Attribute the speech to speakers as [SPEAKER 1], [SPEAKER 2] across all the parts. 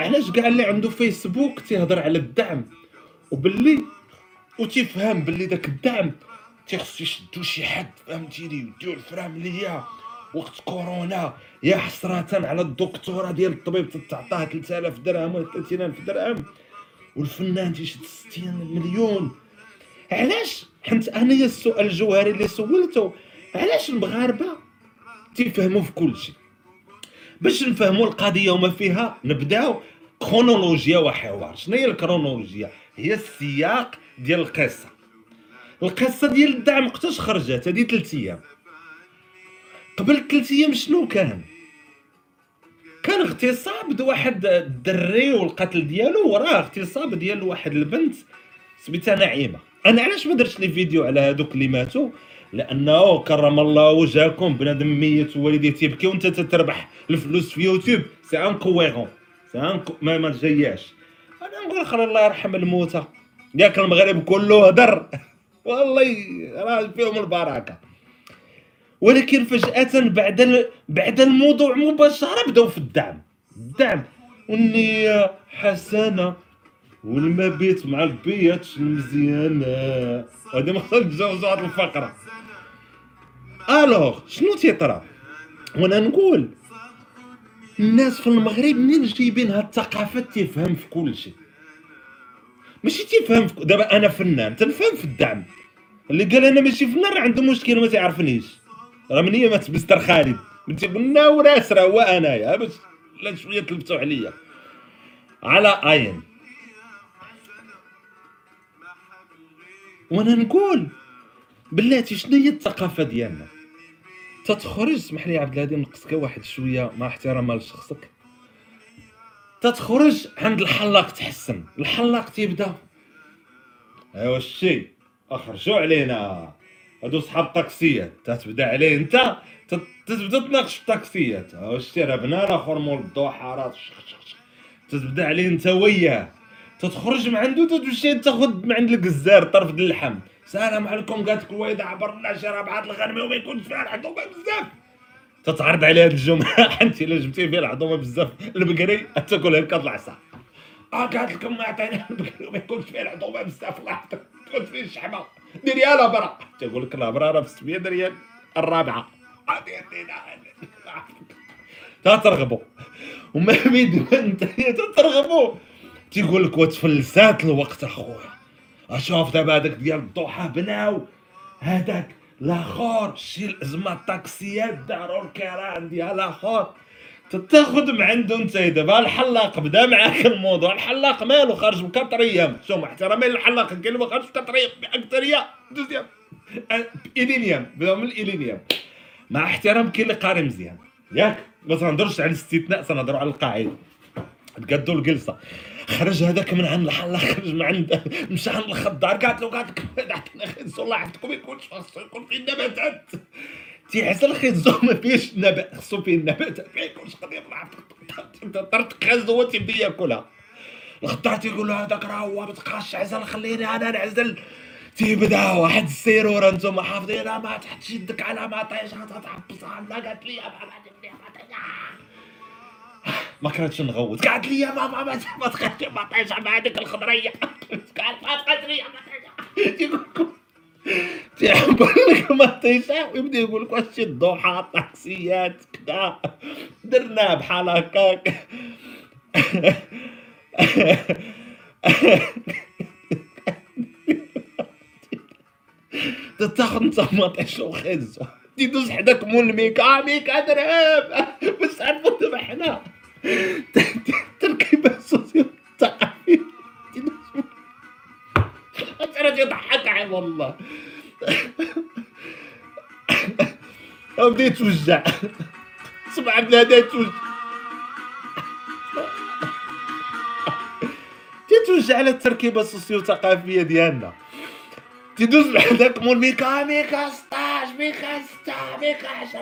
[SPEAKER 1] علاش كاع اللي عنده فيسبوك تيهضر على الدعم؟ وباللي وتيفهم باللي داك الدعم تيخص يشدو شي حد فهمتيني؟ يديو الفرام ليا. وقت كورونا يا حسرة على الدكتورة ديال الطبيب تتعطاه 3000 درهم ولا 30000 درهم. والفنان تيشد 60 مليون. علاش؟ حنت أنا السؤال الجوهري اللي سولته علاش المغاربة تيفهموا في كل شيء؟ باش نفهموا القضية وما فيها نبداو كرونولوجيا وحوار. شنو هي الكرونولوجيا؟ هي السياق ديال القصة. القصة ديال الدعم وقتاش خرجت؟ هذه ثلاث أيام. قبل ثلاث أيام شنو كان؟ كان اغتصاب واحد الدري والقتل ديالو وراه اغتصاب ديال واحد البنت سميتها نعيمة. أنا علاش ما درتش لي فيديو على هذوك اللي ماتوا؟ لأنه كرم الله وجهكم بنادم ميت ووالديه تيبكي وأنت تتربح. الفلوس في يوتيوب c'est incohérent ما ما جاياش أنا نقول خلي الله يرحم الموتى. ياك المغرب كله هدر. والله راه فيهم البركة. ولكن فجأة بعد بعد الموضوع مباشرة بداو في الدعم. الدعم. والنية حسنة. والمبيت مع البيت المزيانة هذه ما تجاوزوا هذه الفقرة. ألوغ شنو تيطرا وأنا نقول الناس في المغرب منين جايبين هاد الثقافة تيفهم في كل شيء؟ ماشي تيفهم في دابا أنا فنان تنفهم في الدعم. اللي قال أنا ماشي فنان راه عنده مشكل ما تعرفنيش. راه من هي مات مستر خالد. من تيقولنا وراس راه هو انايا باش لا شوية تلبسوا عليا. على اين وأنا نقول بلاتي شنو هي الثقافة ديالنا؟ تتخرج اسمح لي عبد الهادي نقصك واحد شوية مع احترام لشخصك تتخرج عند الحلاق تحسن الحلاق تيبدا. أيوا الشي أخرجوا علينا. هادو صحاب الطاكسيات تتبدا عليه انت تتبدا تناقش في الطاكسيات شتي راه بنان اخر مول الضحى راه تتبدا عليه انت وياه. تتخرج من عنده تتمشي تاخذ من عند الجزار طرف اللحم. السلام عليكم قالت الوالدة عبرنا شرا بعض الغنم وما يكونش فيها العظومه بزاف. تتعرض عليها هاد الجمعة. أنت الا جبتي فيها العظومه بزاف. البقري تاكل هكا اللعصه آه قالت لكم ما عطينا البقري وما يكونش فيها العظومه بزاف. الله يحفظك. تكون فيه الشحمة. ديري يا برا تقول لك الأبرة راه ب 600 ريال الرابعة. تترغبوا. وما بيدو انت تترغبوا. تيقول لك وتفلسات الوقت أخويا. أشوف دابا هذاك ديال الضحى بناو. هذاك لاخر شي الازمه الطاكسيات داروا الكيران ديال لاخر تاخذ من عنده انت دابا الحلاق بدا معاك الموضوع الحلاق مالو أيام شو مع احترامي للحلاق كاين اللي خارج بكتر أيام بأكتريا. دوزيام. ايلينيام بدا من الايلينيام مع احترام كاين اللي قاري مزيان. ياك ما تنهضرش على الاستثناء تنهضروا على القاعدة. تقدوا الجلسة. خرج هذاك من عند الحلاق خرج من عند مشى عند الخضار. قالت له قالت عطينا خيط الله يحفظكم يكونش خاصو يكون فيه نباتات تيحس الخيط ما فيهش نبات خصو فيه النباتات ما يكونش قضية الله يحفظك طرت خاز هو تيبدا ياكلها الخضار تيقول له هذاك راه هو ما تبقاش خليني أنا نعزل. تيبدا واحد السيرورة أنتم حافظين ما تحط يدك على ما طيش غتحبسها لا قالت لي ما كانتش نغوت قالت لي يا ماما ما ما تخلي ما طيش مع هذيك الخضرية. قالت ما تخلي لي ما تيقول لك ما طيشه ويبدأ يقول لك واش الضحى الطاكسيات كذا. درنا بحال هكاك تاخذ انت مطيش وخز تيدوز حداك مول ميكا ميكا درهم. بس عرفوا دابا تركيبة سوسيو الثقافي أنا تضحك عيب والله. بديت توجع. سمع بلادي توجع. تيتوجع على التركيبه السوسيو ثقافية ديالنا. تيدوز بحداك مول ميكا ميكا 16 ميكا 6 ميكا 10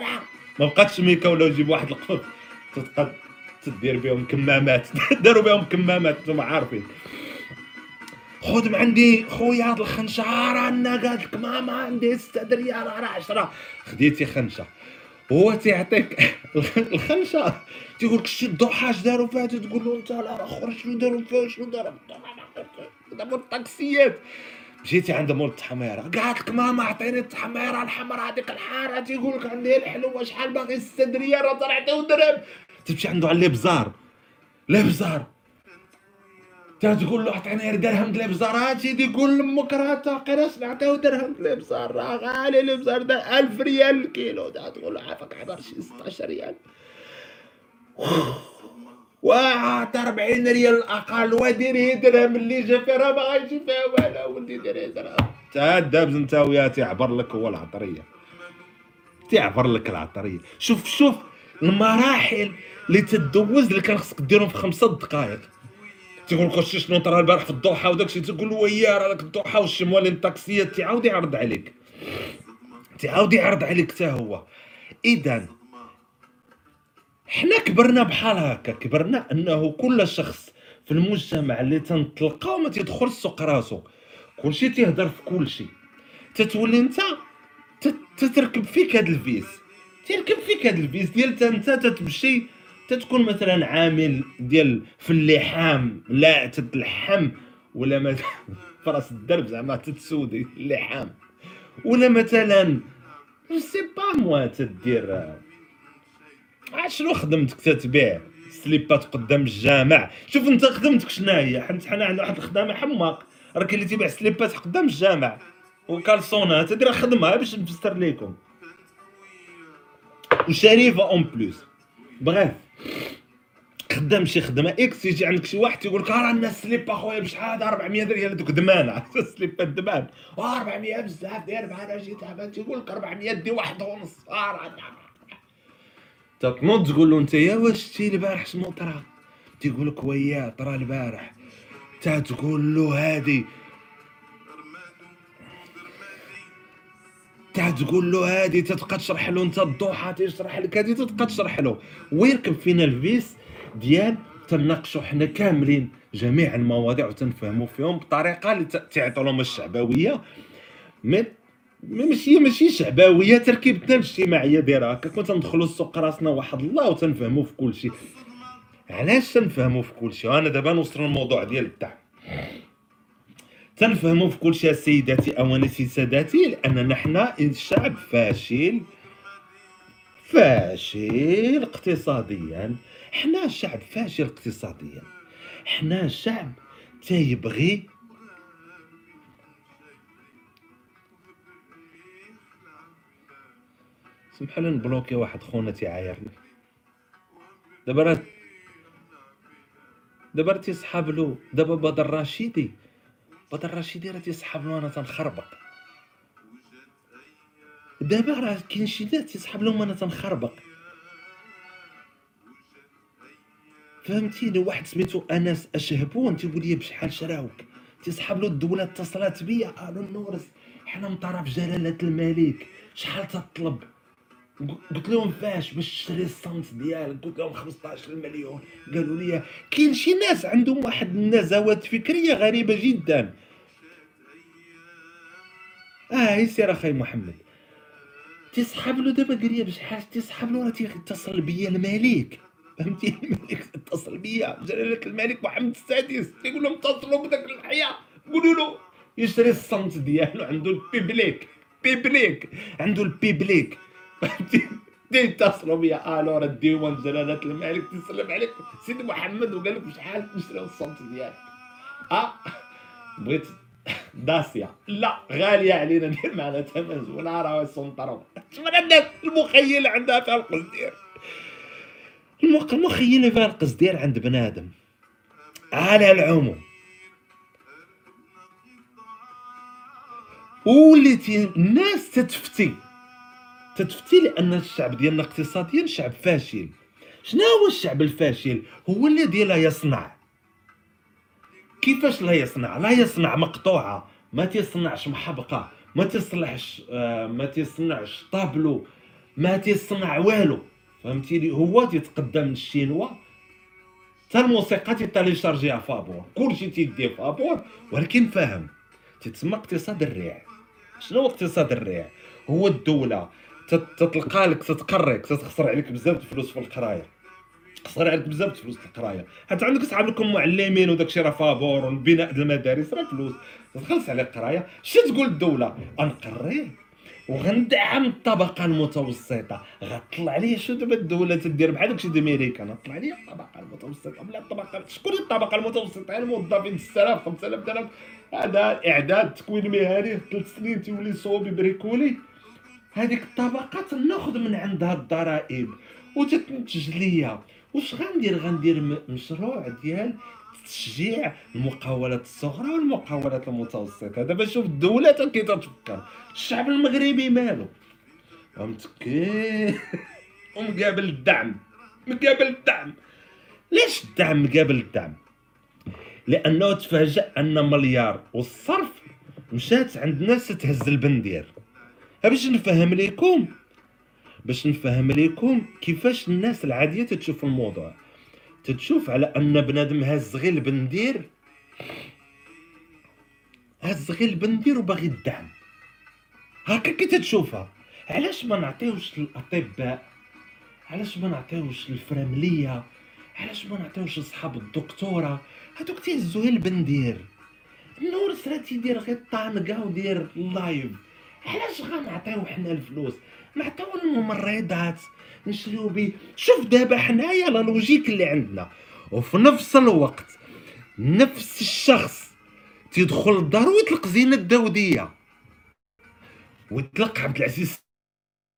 [SPEAKER 1] ما بقاتش ميكا ولا يجيب واحد القفط تتقد تدير بهم كمامات. داروا بهم كمامات أنتم عارفين. خذ من عندي خويا هاد الخنشة. راه قالت لك ماما عندي 6 ريال راه 10 خديتي خنشة. هو تيعطيك الخنشة. تيقول لك الضحى اش داروا فيها؟ تقول له انت لا اخر شنو داروا فيها؟ شنو داروا دابا الطاكسيات مشيتي عند مول التحميرة. قالت لك ماما عطيني التحميرة الحمراء هذيك الحارة. تيقول لك عندي الحلوة شحال باغي؟ 6 ريال راه طلعتي درهم تمشي عنده على الإبزار. الإبزار. تقول له عطيني درهم الابزار هاتي يقول لأمك راه تاقي نعطيو درهم الابزار راه غالي الإبزار ده. 1000 ريال الكيلو تقول له عافاك عبر شي 16 ريال. وعطى 40 ريال الاقل وديري درهم اللي جا فيها راه؟ ما غايجي فيها والو ولدي ديري درهم. تا دابز أنت وياه تيعبر لك هو العطرية. تيعبر لك العطرية. شوف شوف. المراحل اللي تدوز اللي كان خصك ديرهم في خمسة دقائق. تيقول لك شنو طرا البارح في الضحى وداك الشيء تقول له ويا راه داك الضحى والشموالين الطاكسيات تيعاود يعرض عليك. تعاود يعرض عليك حتى هو. إذا حنا كبرنا بحال هكا كبرنا أنه كل شخص في المجتمع اللي تنطلقاو ما تيدخل السوق راسو كلشي تيهضر في كلشي. تتولي أنت تتركب فيك هاد ال vice. تركب فيك هاد ال vice ديال انت تتمشي تتكون مثلا عامل ديال في اللحام لا تتلحم ولا مثلا فرأس الدرب زعما تتسودي اللحام. ولا مثلا سي با موا تدير. شنو خدمتك تتبيع؟ سليبات قدام الجامع. شوف انت خدمتك شنو هي؟ حنا حنا عندنا واحد الخدامه حماق. راه كاين اللي تيبيع سليبات قدام الجامع. وكالسونات راه خدمة باش نفسر لكم وشريفة اون بلوس بغيف خدام شي خدمة. إكس يجي عندك شي واحد تيقول لك راه الناس سليب أخويا بشحال؟ 400 ريال دوك دمان. سليبات دمان 400 بزاف داير بحال أجي تعبان تيقول لك 400 دي واحد ونص. تنوض تقول له أنت يا واش شتي البارح شنو طرا؟ تيقول لك ويا طرا البارح. تا تقول له هادي تقول له هادي تتبقى تشرح له انت الضحى تشرح لك هادي تبقى تشرح له. ويركب فينا الفيس ديال تناقشوا حنا كاملين جميع المواضيع وتنفهموا فيهم بطريقة اللي تعطوا لهم الشعبوية. ماشي ماشي شعبوية تركيبتنا الاجتماعية دايره هكا كنت ندخلوا السوق راسنا واحد الله وتنفهموا في كل شيء. علاش تنفهموا في كل شيء؟ أنا دابا نوصل للموضوع ديال الدعم. تنفهموا في كل شيء سيداتي اوانسي ساداتي لاننا حنا شعب فاشل. فاشل اقتصاديا. حنا شعب فاشل اقتصاديا. حنا شعب تيبغي سمح لي نبلوكي واحد خونا تيعايرني. دابا راه دابا راه تيسحاب له دابا بدر الرشيدي بدر الرشيدي راه تيسحاب له أنا تنخربق دابا راه كاين شي ناس تيسحاب لهم أنا تنخربق فهمتيني واحد سميتو أنس أشهبون تيقول لي بشحال شراوك؟ تيسحب له الدولة اتصلت بيا. قالوا النورس حنا من طرف جلالة الملك. شحال تطلب؟ قلت لهم فاش باش تشري الصمت ديالك؟ قلت لهم 15 مليون قالوا لي كاين شي ناس عندهم واحد النزوات فكرية غريبة جدا. آه سير أخي محمد. تسحب له دابا قال لي بشحال تسحب له؟ راه تيتصل بيا الملك. فهمتي؟ الملك اتصل بيا. جلالة الملك محمد السادس. يقول لهم اتصلوا بداك الحياة. قولوا له يشري الصمت ديالو. عنده ال public. public. عنده البيبليك. يتصلوا بيا ألو راه الديوان جلالة الملك تسلم عليك. سيدي محمد وقال لك شحال نشري الصمت ديالك آه بغيت داسيا. لا غالية علينا ندير معنا ثمن ولا راه سنطرو شمن الناس المخيلة عندها فيها القصدير. المخيلة فيها القصدير عند بنادم. على العموم. وليتي الناس تتفتي. تتفتي لأن الشعب ديالنا اقتصاديا شعب فاشل. شنو هو الشعب الفاشل؟ هو الذي لا يصنع. كيفاش لا يصنع؟ لا يصنع مقطوعة ما تيصنعش محبقة ما تصلحش آه ما تصنعش طابلو ما تصنع والو. فهمتيني هو تيتقدم للشينوا حتى الموسيقى تيتاليشارجيها فابور. كلشي تيدي فابور ولكن فاهم تتسمى اقتصاد الريع. شنو اقتصاد الريع؟ هو الدولة. تتلقى لك تتقريك تتخسر عليك بزاف الفلوس في القراية. تخسر عليك بزاف الفلوس في القراية. حتى عندك صحاب لكم معلمين وداك الشيء راه فابور وبناء المدارس راه فلوس. تخلص عليك القراية. شنو تقول الدولة؟ غنقري وغندعم الطبقة المتوسطة. غطلع لي شو دابا الدولة تدير بحال داكشي ديال أمريكا غطلع لي الطبقة المتوسطة. بلا الطبقة شكون الطبقة المتوسطة؟ الموظفين 6000 5000 درهم هذا الاعداد التكوين المهني ثلاث سنين تولي صوبي بريكولي هذيك الطبقه تناخذ من عندها الضرائب وتتنتج ليا واش غندير؟ غندير مشروع ديال تشجيع المقاولات الصغرى والمقاولات المتوسطة. دابا شوف الدولة كي تفكر الشعب المغربي مالو. فهمتك ومقابل الدعم. مقابل الدعم. ليش الدعم مقابل الدعم؟ لأنه تفاجأ أن مليار والصرف مشات عند ناس تهز البندير. باش نفهم لكم باش نفهم لكم كيفاش الناس العادية تتشوف الموضوع. تتشوف على أن بنادم هاز غير البندير هاز غير البندير وباغي الدعم. هكا كي تتشوفها علاش ما نعطيوش للاطباء علاش ما نعطيوش الفراملية؟ علاش ما نعطيوش لصحاب الدكتورة؟ هادوك تيهزو غير البندير النور راه تيدير غير طانقه ودير live علاش غنعطيو حنا الفلوس؟ نعطيو الممرضات. نشريو بيه شوف دابا حنايا la logique اللي عندنا. وفي نفس الوقت نفس الشخص تيدخل للدار ويطلق زينة الداودية ويطلق عبد العزيز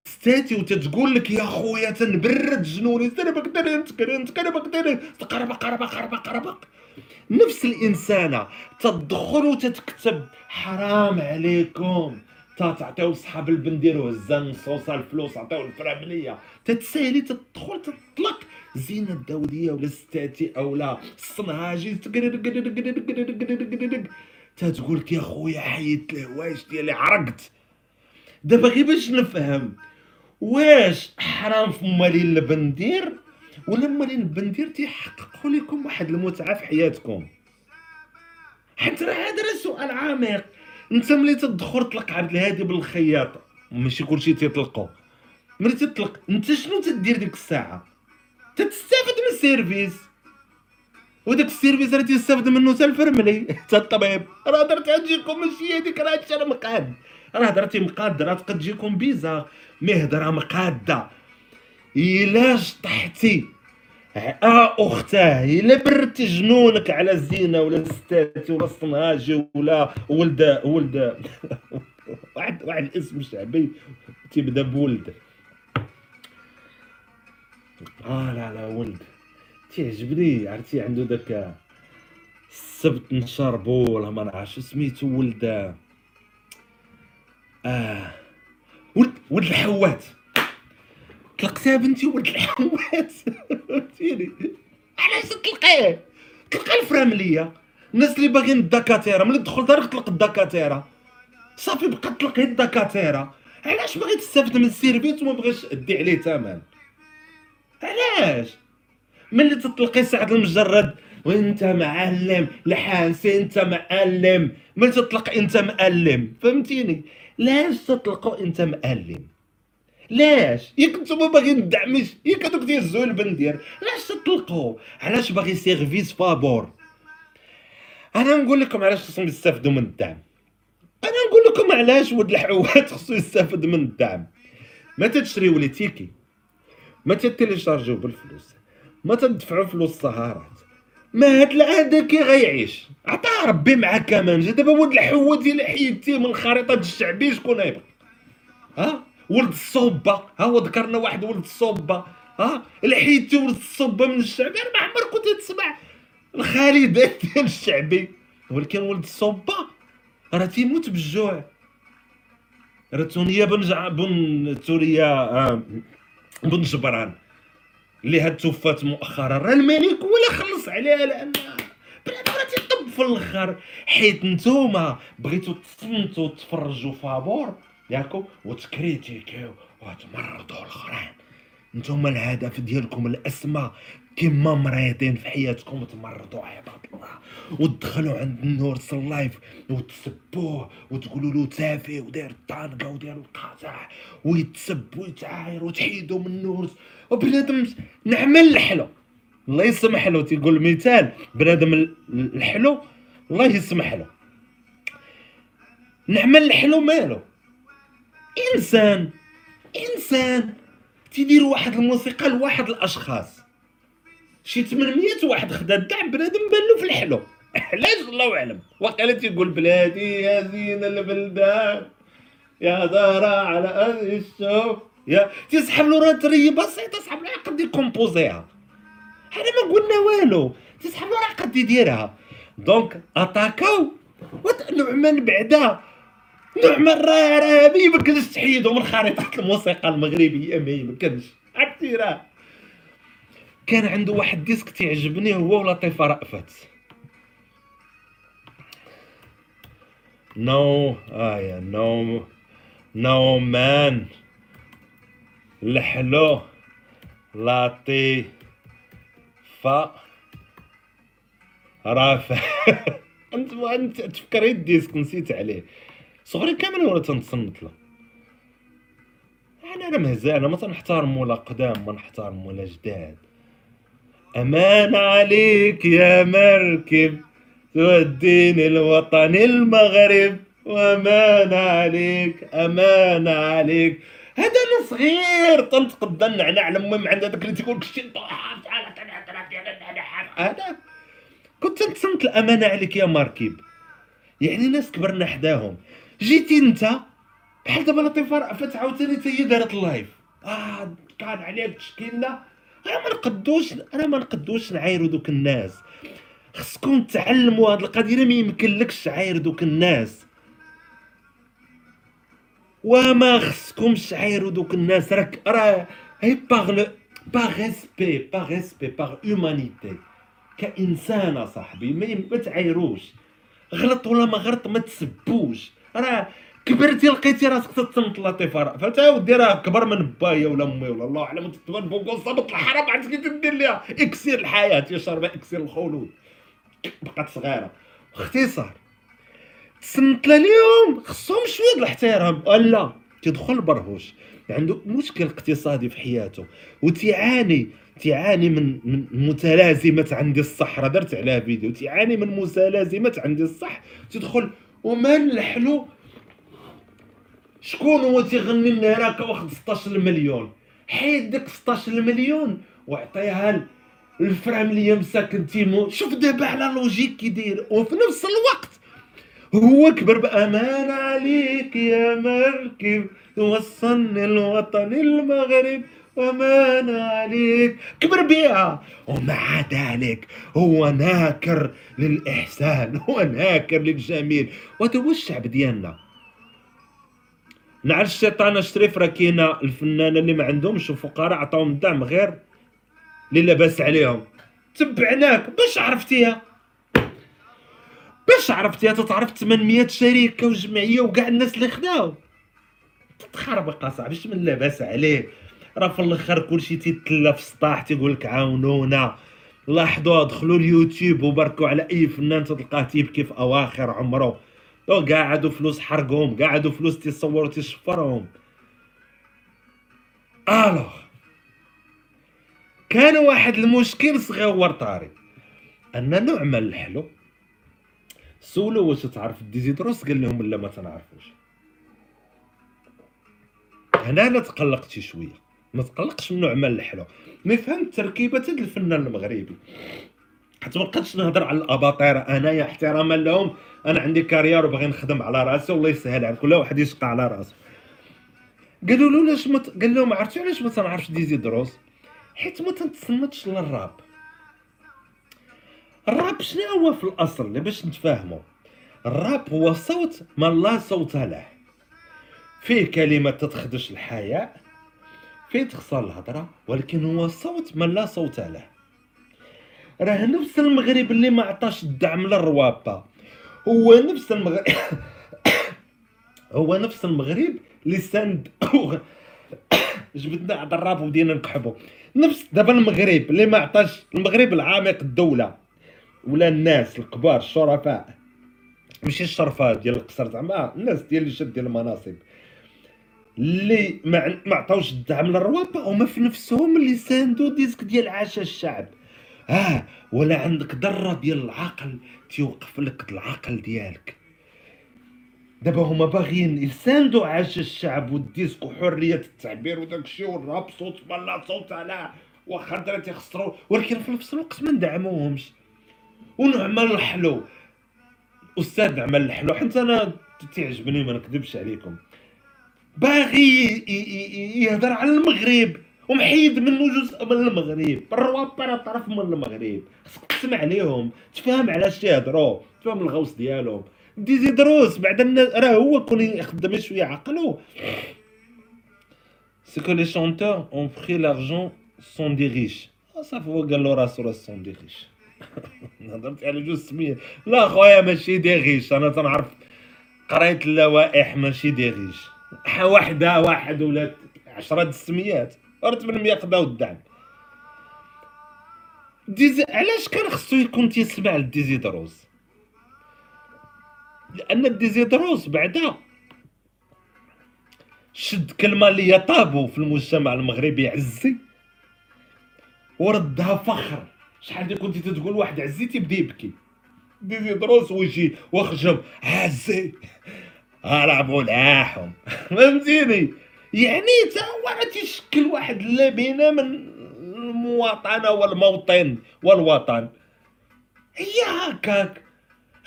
[SPEAKER 1] ستاتي وتتقول لك يا خويا تنبرد جنوني تربك درنت كرنت كربك درنت قربق قربق قربق قربق. نفس الإنسانة تدخل وتتكتب حرام عليكم. تعطيو صحاب البندير وهزان الصوصة الفلوس عطيو الفراملية. تتسالي تدخل تطلق. زينة الداودية ولا ستاتي أو لا الصنهاجي تتقول لك يا خويا حيدت الهوايش ديالي عرقت؟ دابا غير باش نفهم واش حرام في مالين البندير؟ ولا مالين البندير تيحققوا لكم واحد المتعة في حياتكم؟ حيت راه هذا سؤال عميق. انت ملي تدخل تطلق عبد الهادي بالخياط ماشي كلشي تيطلقوا ملي تطلق انت شنو تدير ديك الساعة؟ تتستافد من السيرفيس. وداك ال service راه تيستافد منه حتى الفرملي حتى الطبيب. راه درت تجيكم ماشي هذيك راه هادشي راه مقاد. راه هضرتي مقاد راه تقد تجيكم بيزا. mais هضرة مقادة. إلا طحتي أه اختاه إلا بردتي جنونك على الزينة ولا ستاتي ولا الصنهاجي ولا ولد ولد. واحد واحد الاسم شعبي تيبدا بولد. آه لا لا ولد. تيعجبني عرفتي عنده داك السبت نشربو ولا ما نعرفش سميتو ولد. آه ولد ولد الحوات. طلقتها بنتي ولد الحوات. فهمتيني؟ علاش تطلقيه تلقى الفرامليه الناس اللي باغيين الدكاتره ملي تدخل دارك تطلق الدكاتره صافي بقى تطلق غير الدكاتره علاش باغي تستافد من service وما بغيش تدي عليه ثمن علاش؟ ملي تطلقي سعد لمجرد وانت معلم الحانسي انت معلم. ملي تطلق انت معلم فهمتيني؟ لاش تطلقوا انت معلم لاش ياك نتوما باغيين الدعم ياك هذوك تيهزوا البندير علاش تطلقوا علاش باغي service فابور أنا نقول لكم علاش خصهم يستافدوا من الدعم. أنا نقول لكم علاش ولد الحوات خصو يستافد من الدعم. ما تشريو لي تيكي. ما تتيليشارجيو بالفلوس. ما تدفعوا فلوس السهرات. ما هاد العادة كي غيعيش. عطاه ربي معاه كمان دابا ولد الحوات ديال حيدتيه من الخريطة الشعبيه شكون يبقى ها؟ ولد الصوبة. ها هو ذكرنا واحد ولد الصوبة. ها؟ الحيدتي ولد الصوبة من الشعبي أنا ما عمرك كنت تسمع الخالدات ديال الشعبي. ولكن ولد الصوبة راه تيموت بالجوع. راه تونيا بن بن توريا آه بن جبران. اللي هاد توفات مؤخرا. راه الملك ولا خلص عليها لأن بنادم راه تيطب في الأخر. حيت نتوما بغيتو تصنتو تفرجوا فابور. ياكو؟ وتكريتيكيو وتمرضوا الآخرين. نتوما الهدف ديالكم الأسمى. كيما مريضين في حياتكم تمرضوا عباد الله. وتدخلوا عند النورس ال live وتسبوه. وتقولوا له تافه وداير الطانقة وداير القاطع ويتسب ويتعاير وتحيدوا من النورس وبنادم نعمان الحلو الله يسمح له تيقول مثال. بنادم الحلو الله يسمح له. نعمان الحلو مالو إنسان إنسان. تيدير واحد الموسيقى لواحد الأشخاص. شي 800 واحد خدا الدعم بنادم بان في الحلو. علاش؟ الله أعلم. وقيلا تيقول بلادي يا زين البلدان يا دار على أهل الشوف يا تيسحب له راه تري بسيطة سحب له قد يكومبوزيها. حنا ما قلنا والو. تسحب له راه قد يديرها. دونك أتاكاو نعمان بعدا. نعمان راه راه ما يمكنش تحيدو من خريطه الموسيقى المغربيه ما يمكنش. عرفتي راه؟ كان عنده واحد disque تيعجبني هو ولطيفة رأفت. نو آه نو نعمان. الحلو لطيفة. رافع. انت انت تفكري الديسك نسيت عليه. صغري كامل ولا تنتصنت له؟ أنا أنا مهزانه ما تنحترموا لا قدام ما نحترموا لا جداد. أمان عليك يا مركب توديني الوطن المغرب. وأمان عليك أمان عليك. هذا أنا صغير تنتقد النعناع المهم عند هذاك اللي تيقول لك هذا؟ كنت نتصنت الأمانة عليك يا مركب. يعني ناس كبرنا حداهم. جيتي انت بحال دابا لطيفه رأفت عاوتاني حتى هي دارت ال live آه كان عليك تشكيلنا أنا ما نقدوش أنا ما نقدوش نعايرو دوك الناس. خصكم تعلموا هاد القضية ما يمكنلكش تعاير دوك الناس. وما خصكمش تعايروا دوك الناس. راك راه هي باغ باغ ريسبي باغ ريسبي باغ هومانيتي كإنسان صاحبي ما تعايروش. غلط ولا ما غلط ما تسبوش. راه كبرتي لقيتي راسك تتصنت لطيفة راه. فتا ودي راه كبر من بايا ولا امي ولا الله أعلم تتبان فوق صابط الحرام عرفت كي تدير ليها. إكسير الحياة يا شربة إكسير الخلود. بقات صغيرة. اختصار تصنت اليوم. خصهم شوية الاحترام. لا تدخل برهوش. عنده مشكل اقتصادي في حياته. وتعاني تعاني من من متلازمة عندي الصح راه درت عليها فيديو. تعاني من متلازمة عندي الصح. تدخل نعمان الحلو شكون هو تيغني لنا راك واخد 16 مليون حيد ديك 16 مليون وعطيها الفرام اللي مساكن تيمو. شوف دابا على logique كي داير. وفي نفس الوقت هو كبر بأمان عليك يا مركب. توصلني الوطن المغرب. أمان عليك. كبر بيها. ومع ذلك هو ناكر للإحسان هو ناكر للجميل. هو الشعب ديالنا نعرف الشيطان الشريف راه كاينة الفنانة اللي ما عندهمش وفقراء عطاهم الدعم غير اللي لاباس عليهم. تبعناك. باش عرفتيها؟ باش عرفتيها؟ تتعرف 800 شركة وجمعية وكاع الناس اللي خداو. تتخربق اصاحبي من لاباس عليه؟ راه في الآخر كلشي تيتلا في السطاح تيقول لك عاونونا. لاحظوا دخلوا اليوتيوب وبركوا على أي فنان تلقاه تيبكي في أواخر عمره. قاعدوا فلوس حرقهم قاعدوا فلوس تيصوروا تيشفرهم. alors. كان واحد المشكل صغير طاري. أن نعمان الحلو سولو واش تعرف ديزي دروس قال لهم لا ما تنعرفوش. هنا أنا تقلقت شوية. ما تقلقش من نعمان الحلو. mais فهمت تركيبة الفنان المغربي. حتى ما بقيتش نهضر على الأباطرة. انايا احتراما لهم. أنا عندي carrière وباغي نخدم على راسي والله يسهل على كل واحد يشقى على راسه قالوا له علاش مت... قال لهم عرفتي علاش ما تنعرفش ديزيدروس حيت ما تنتصنتش للراب. الراب شنو هو في الأصل باش نتفاهموا الراب هو صوت من لا صوت له. فيه كلمة تتخدش الحياء فيه تخسر الهضرة ولكن هو صوت من لا صوت له راه نفس المغرب اللي ما عطاش الدعم للروابة هو نفس المغرب هو نفس المغرب اللي سند جبدنا على الراب وبدينا نكحبوا نفس دابا المغرب اللي ما عطاش المغرب العميق الدولة. ولا الناس الكبار الشرفاء. ماشي الشرفاء ديال القصر زعما الناس ديال اللي شاد ديال المناصب. اللي ما عطاوش الدعم للروابط هما في نفسهم اللي ساندو ديسك ديال عاشا الشعب. آه ولا عندك ذره ديال العقل تيوقف لك العقل ديالك. دابا هما باغيين يساندوا عاش الشعب والديسك وحرية التعبير وداك الشيء والراب صوت بلا صوت على واخا الدراري تيخسروا ولكن في نفس الوقت ما ندعموهمش. ونعمل الحلو. أستاذ نعمل الحلو. حيت أنا تيعجبني ما نكذبش عليكم. باغي يهضر على المغرب ومحيد منه جزء من المغرب. الروابر طرف من المغرب. خصك تسمع ليهم تفهم علاش تيهضروا تفهم الغوص ديالهم. ديزيدروس بعد الناس راه هو كون يخدم شوية عقلو. سي كو لي شونتور اون بري لارجون سون دي ريش صافي هو قال له راسو راه سون دي ريش هضرت على جوج سميه لا خويا ماشي دي ريش أنا تنعرف قريت اللوائح ماشي دي ريش واحدة واحد ولا عشرة السميات. راه 800 خداو الدعم. ديزي علاش كان خصو يكون تيسمع لديزيدروس لأن الديزيدروس بعدا شد كلمة اللي طابو في المجتمع المغربي عزي. وردها فخر. شحال دي كنتي تقول واحد عزي تيبدا يبكي. ديزيدروس ويجي وخجم عزي. لعبوا لاحهم فهمتيني؟ يعني تا هو تيشكل واحد اللبنة من المواطنة والموطن والوطن. هي هكاك.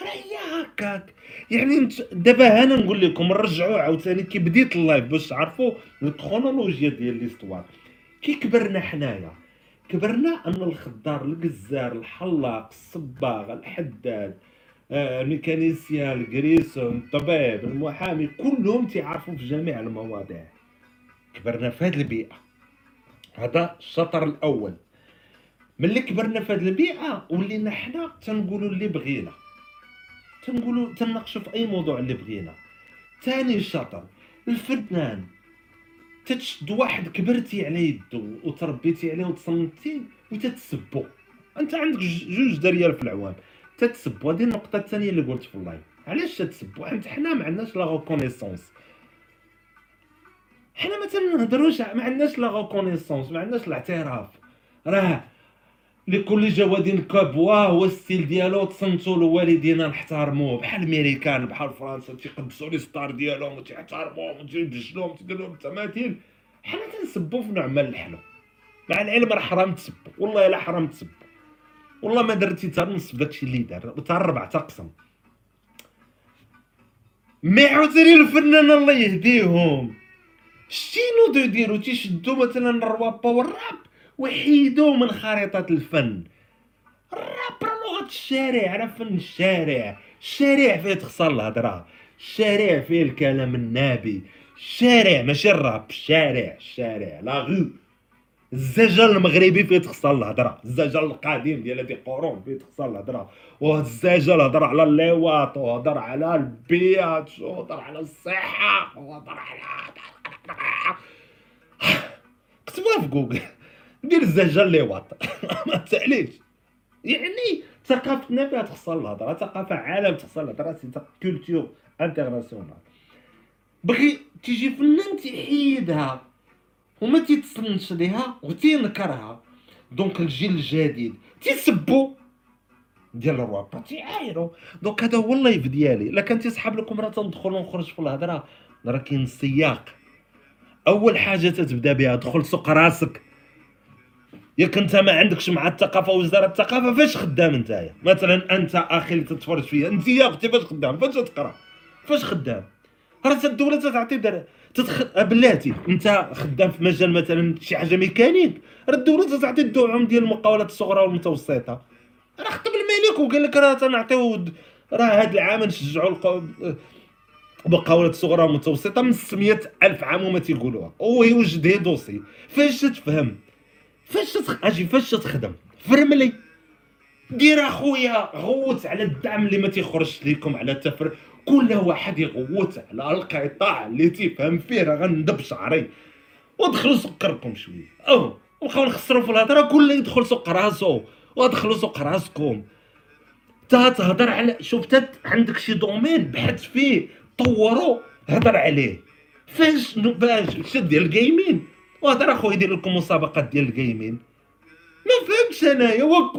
[SPEAKER 1] راه هي هكاك. يعني دابا أنا نقول لكم رجعوا عاوتاني كي بديت ال live باش تعرفوا ال chronologie ديال l'histoire. كي كبرنا حنايا كبرنا أن الخضار القزار الحلاق الصباغ الحداد ال mécanicien ال garçon الطبيب المحامي كلهم تيعرفوا في جميع المواضيع. كبرنا في هذه البيئة. هذا الشطر الأول. ملي كبرنا في هذه البيئة ولينا حنا تنقولوا اللي بغينا. تنقولوا تناقشوا في أي موضوع اللي بغينا. ثاني شطر الفنان تتشد واحد كبرتي على يدو وتربيتي عليه وتصنتي وتتسبو. أنت عندك جوج دريال في العوام تتسبو هذه النقطة الثانية اللي قلت في اللايف. علاش تتسبو حيت حنا ما عندناش لا ريكونيسونس حنا ما تنهضروش ما عندناش la reconnaissance ما عندناش الاعتراف. راه لكل جواد كبوة هو ال style ديالو تصنتو لوالدينا نحترموه. بحال الميريكان بحال فرنسا تيقدسوا les stars ديالهم وتيحترموهم وتيبجلوهم تيدير لهم تماثيل حنا تنسبوا في نعمان الحلو مع العلم راه حرام تسب والله إلا حرام تسب والله ما درتي حتى نص داكشي اللي دار. حتى الربع تقسم mais عاوتاني الفنان الله يهديهم. شتينو دو يديرو؟ تيشدو مثلا الروابا والراب وحيدوه من خريطة الفن. الراب راه لغة الشارع راه فن الشارع. الشارع فيه تخسر الهضرة. الشارع فيه الكلام النابي. الشارع ماشي الراب الشارع الشارع لا غو الزجل المغربي فيه تخسر الهضرة. الزجل القديم ديال هذه القرون فيه تخسر الهضرة. والزجل هضر على اللواط وهضر على البيات وهضر على الصحة وهضر على كتبها في جوجل. دير الزجل اللواط ما تسأليش. يعني ثقافتنا فيها تخسر الهضرة ثقافة عالم تخسر الهضرة culture internationale بغي تيجي فنان تيحيدها وما تيتصنش ليها وتينكرها. donc الجيل الجديد تيسبو ديال الرواب تيعايروا donc هذا هو ال live ديالي. إلا كان تيسحب لكم راه تندخل ونخرج في الهضرة راه كاين السياق أول حاجة تتبدأ بها دخل سوق راسك. ياك أنت ما عندكش مع الثقافة وزاره الثقافة فاش خدام نتايا مثلا أنت أخي اللي تتفرج فيا أنت يا أختي فاش خدام؟ فاش تقرأ؟ فاش خدام؟ راه الدولة تتعطي تتخ... بلاتي انت خدام في مجال مثلا شي حاجة ميكانيك راه الدولة تتعطي الدعم ديال المقاولات الصغرى والمتوسطة. راه خطب الملك وقال لك راه تنعطيو راه هاد العام نشجعوا. المقاولات الصغرى والمتوسطة من 600 ألف عام وما تيقولوها. هو يوجد دوسي. فاش تفهم؟ فاش تخ... أجي فاش تخدم؟ فرملي دير أخويا غوت على الدعم اللي ما تيخرجش ليكم على التفر كل واحد يغوت على القطاع اللي تيفهم فيه راه غندب شعري. ودخلوا سكركم شوية. أو وبقاو نخسروا في الهضرة كل يدخل سوق راسو. ودخلوا سوق راسكم. تا تهضر على شوف تا عندك شي دومين بحث فيه طورو هضر عليه. فاش باش شد ديال الجيمين وهضر أخويا يدير لكم مسابقات ديال الجيمين ما فهمتش أنايا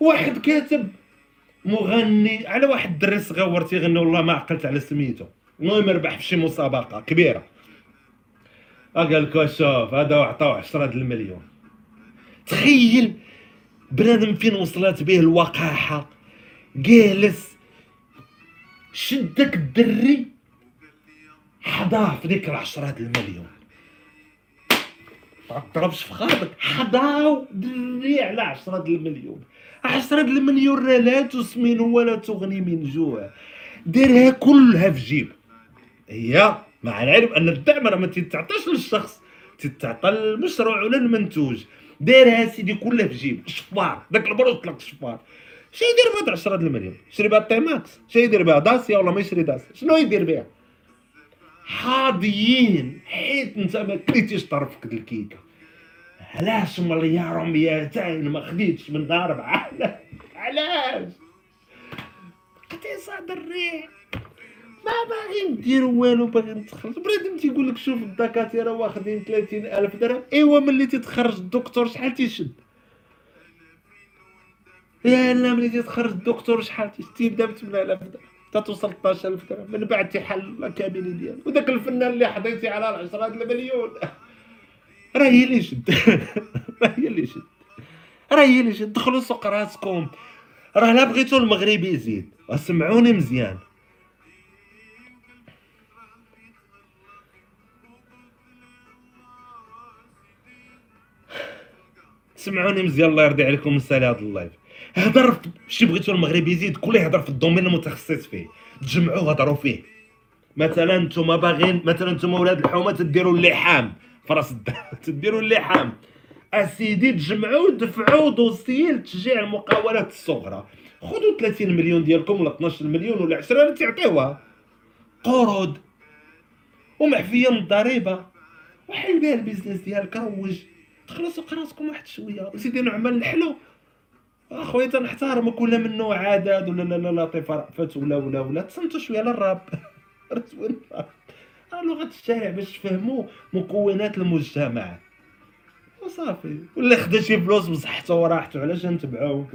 [SPEAKER 1] واحد كاتب مغني على واحد الدري صغير تيغني والله ما عقلت على سميتو. المهم ربح في شي مسابقة كبيرة. قال لك شوف هذا عطاو 10 المليون. تخيل بنادم فين وصلت به الوقاحة. جالس شد داك الدري حضاه في ديك العشرة المليون. ما تضربش في خاطرك حضاو دري على عشرة المليون. عشرة المليون لا تسمن ولا تغني من جوع. ديرها كلها في جيب. هي مع العلم أن الدعم راه ما تتعطاش للشخص تتعطى للمشروع ولا المنتوج دايرها سيدي كلها في جيب. شفار. داك البروط طلق شفار. شنو يدير بهاد 10 المليون؟ يشري بها تيماكس شنو يدير بها؟ داسيا ولا ما يشري داسيا؟ شنو يدير بها؟ حاضيين. حيت انت ما كليتيش طرفك الكيكة. علاش مليار وميتين ما خديتش من دار اربعه علاش؟ قتي صاد الريح ما باغي نديرو والو باغي نتخرج. بنادم تيقول لك شوف الدكاترة واخدين 30 ألف درهم. إيوا ملي تتخرج الدكتور شحال تيشد؟ يا لا ملي تتخرج الدكتور شحال تيبدا ب 8000 درهم. توصل 12000 درهم. من بعد تيحل الكابيني ديالو. وداك الفنان اللي حضيتي على 10 المليون. راه هي اللي شد راه هي اللي شد راه هي اللي شد دخلوا سوق راسكم. راه لا بغيتو المغرب يزيد. اسمعوني مزيان. سمعوني مزيان. الله يرضي عليكم. نسالي هذا ال live. هضر شي بغيتو المغرب يزيد كل يهضر في ال domaine المتخصص فيه. تجمعوا هضروا فيه. مثلا نتوما باغيين مثلا نتوما ولاد الحومة تديروا اللحام. في راس تديروا اللحام. أسيدي تجمعوا دفعوا دوسيي لتشجيع المقاولات الصغرى. خذوا 30 مليون ديالكم ولا 12 مليون ولا 10 تعطيوها. قروض ومعفيه من الضريبه وحل بها البيزنس ديالك روج تخلصوا راسكم واحد شوية. وسيدي نعمل الحلو. أخويا تنحترمك ولا منه عدد؟ ولا لا لا لطيفة رأفت ولا ولا ولا. تصنتوا شوية للراب. لغة الشارع باش تفهموا مكونات المجتمع. وصافي. ولا خدا شي فلوس بصحته وراحته علاش نتبعوه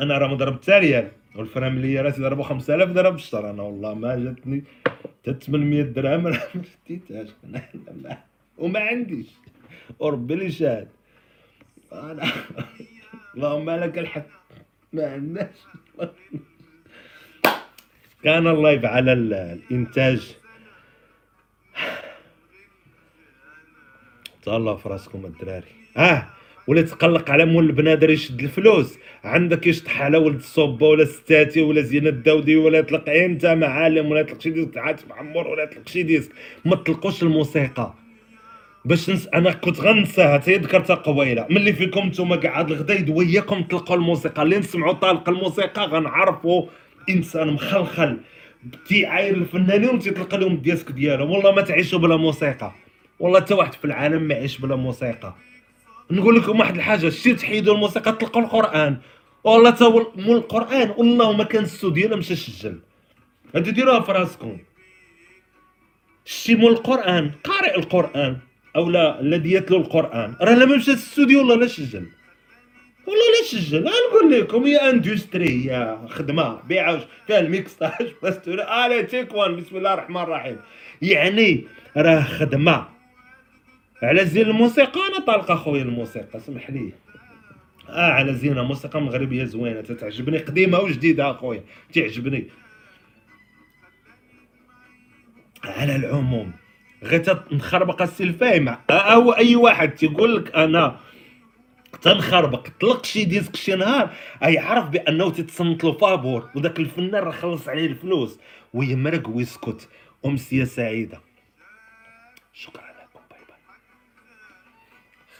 [SPEAKER 1] أنا راه مضرب والفرامليه راسي ضربوا 5000 درهم في الشهر أنا والله ما جاتني حتى 800 درهم. ما شديتهاش وما عنديش. وربي اللي شاهد اللهم لك الحمد. ما عندناش. كان الله يفعل الإنتاج. تهلاو في راسكم الدراري. آه ولا تقلق على مول البنادر يشد الفلوس. عندك يشطح على ولد الصوبه ولا ستاتي ولا زينة الداودي ولا يطلق أنت معالم ولا يطلق شي ديسك عاطف عمر ولا يطلق شي ديسك. ما تطلقوش الموسيقى. باش نس... أنا كنت غنساها حتى ذكرتها قبيلة. ملي فيكم نتوما قاعد الغدا يدوياكم تلقوا الموسيقى. اللي نسمعوا طالق الموسيقى غنعرفوا إنسان مخلخل. تيعاير الفنانين وتيطلق لهم ال disque ديالهم. والله ما تعيشوا بلا موسيقى. والله حتى واحد في العالم ما يعيش بلا موسيقى. نقول لكم واحد الحاجة شتي تحيدوا الموسيقى تلقوا القرآن. والله تا مول القرآن والله ما كان السو ديالها مشى سجل. هادي ديروها في راسكم شتي مول القرآن قارئ القرآن. أو لا الذي يتلو القرآن. راه لما مشى للاستوديو والله لا سجل. والله لا سجل؟ نقول لكم هي اندستري هي خدمة بيع فيها الميكستاج بس الي تيكوان بسم الله الرحمن الرحيم. يعني راه خدمة. على زين الموسيقى أنا طالق أخويا الموسيقى اسمح لي. آه على زينه موسيقى مغربية زوينة تتعجبني قديمة وجديدة أخويا تعجبني. على العموم غير تنخربق السي فاهم هو أي واحد تيقول لك أنا تنخربق طلق شي disque شي نهار يعرف بأنه تتصنت له فابور وذاك الفنان راه خلص عليه الفلوس ويمرق ويسكت امسيه سعيدة. شكرا لكم bye bye.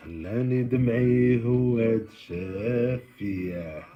[SPEAKER 1] خلاني دمعي هو تشافيه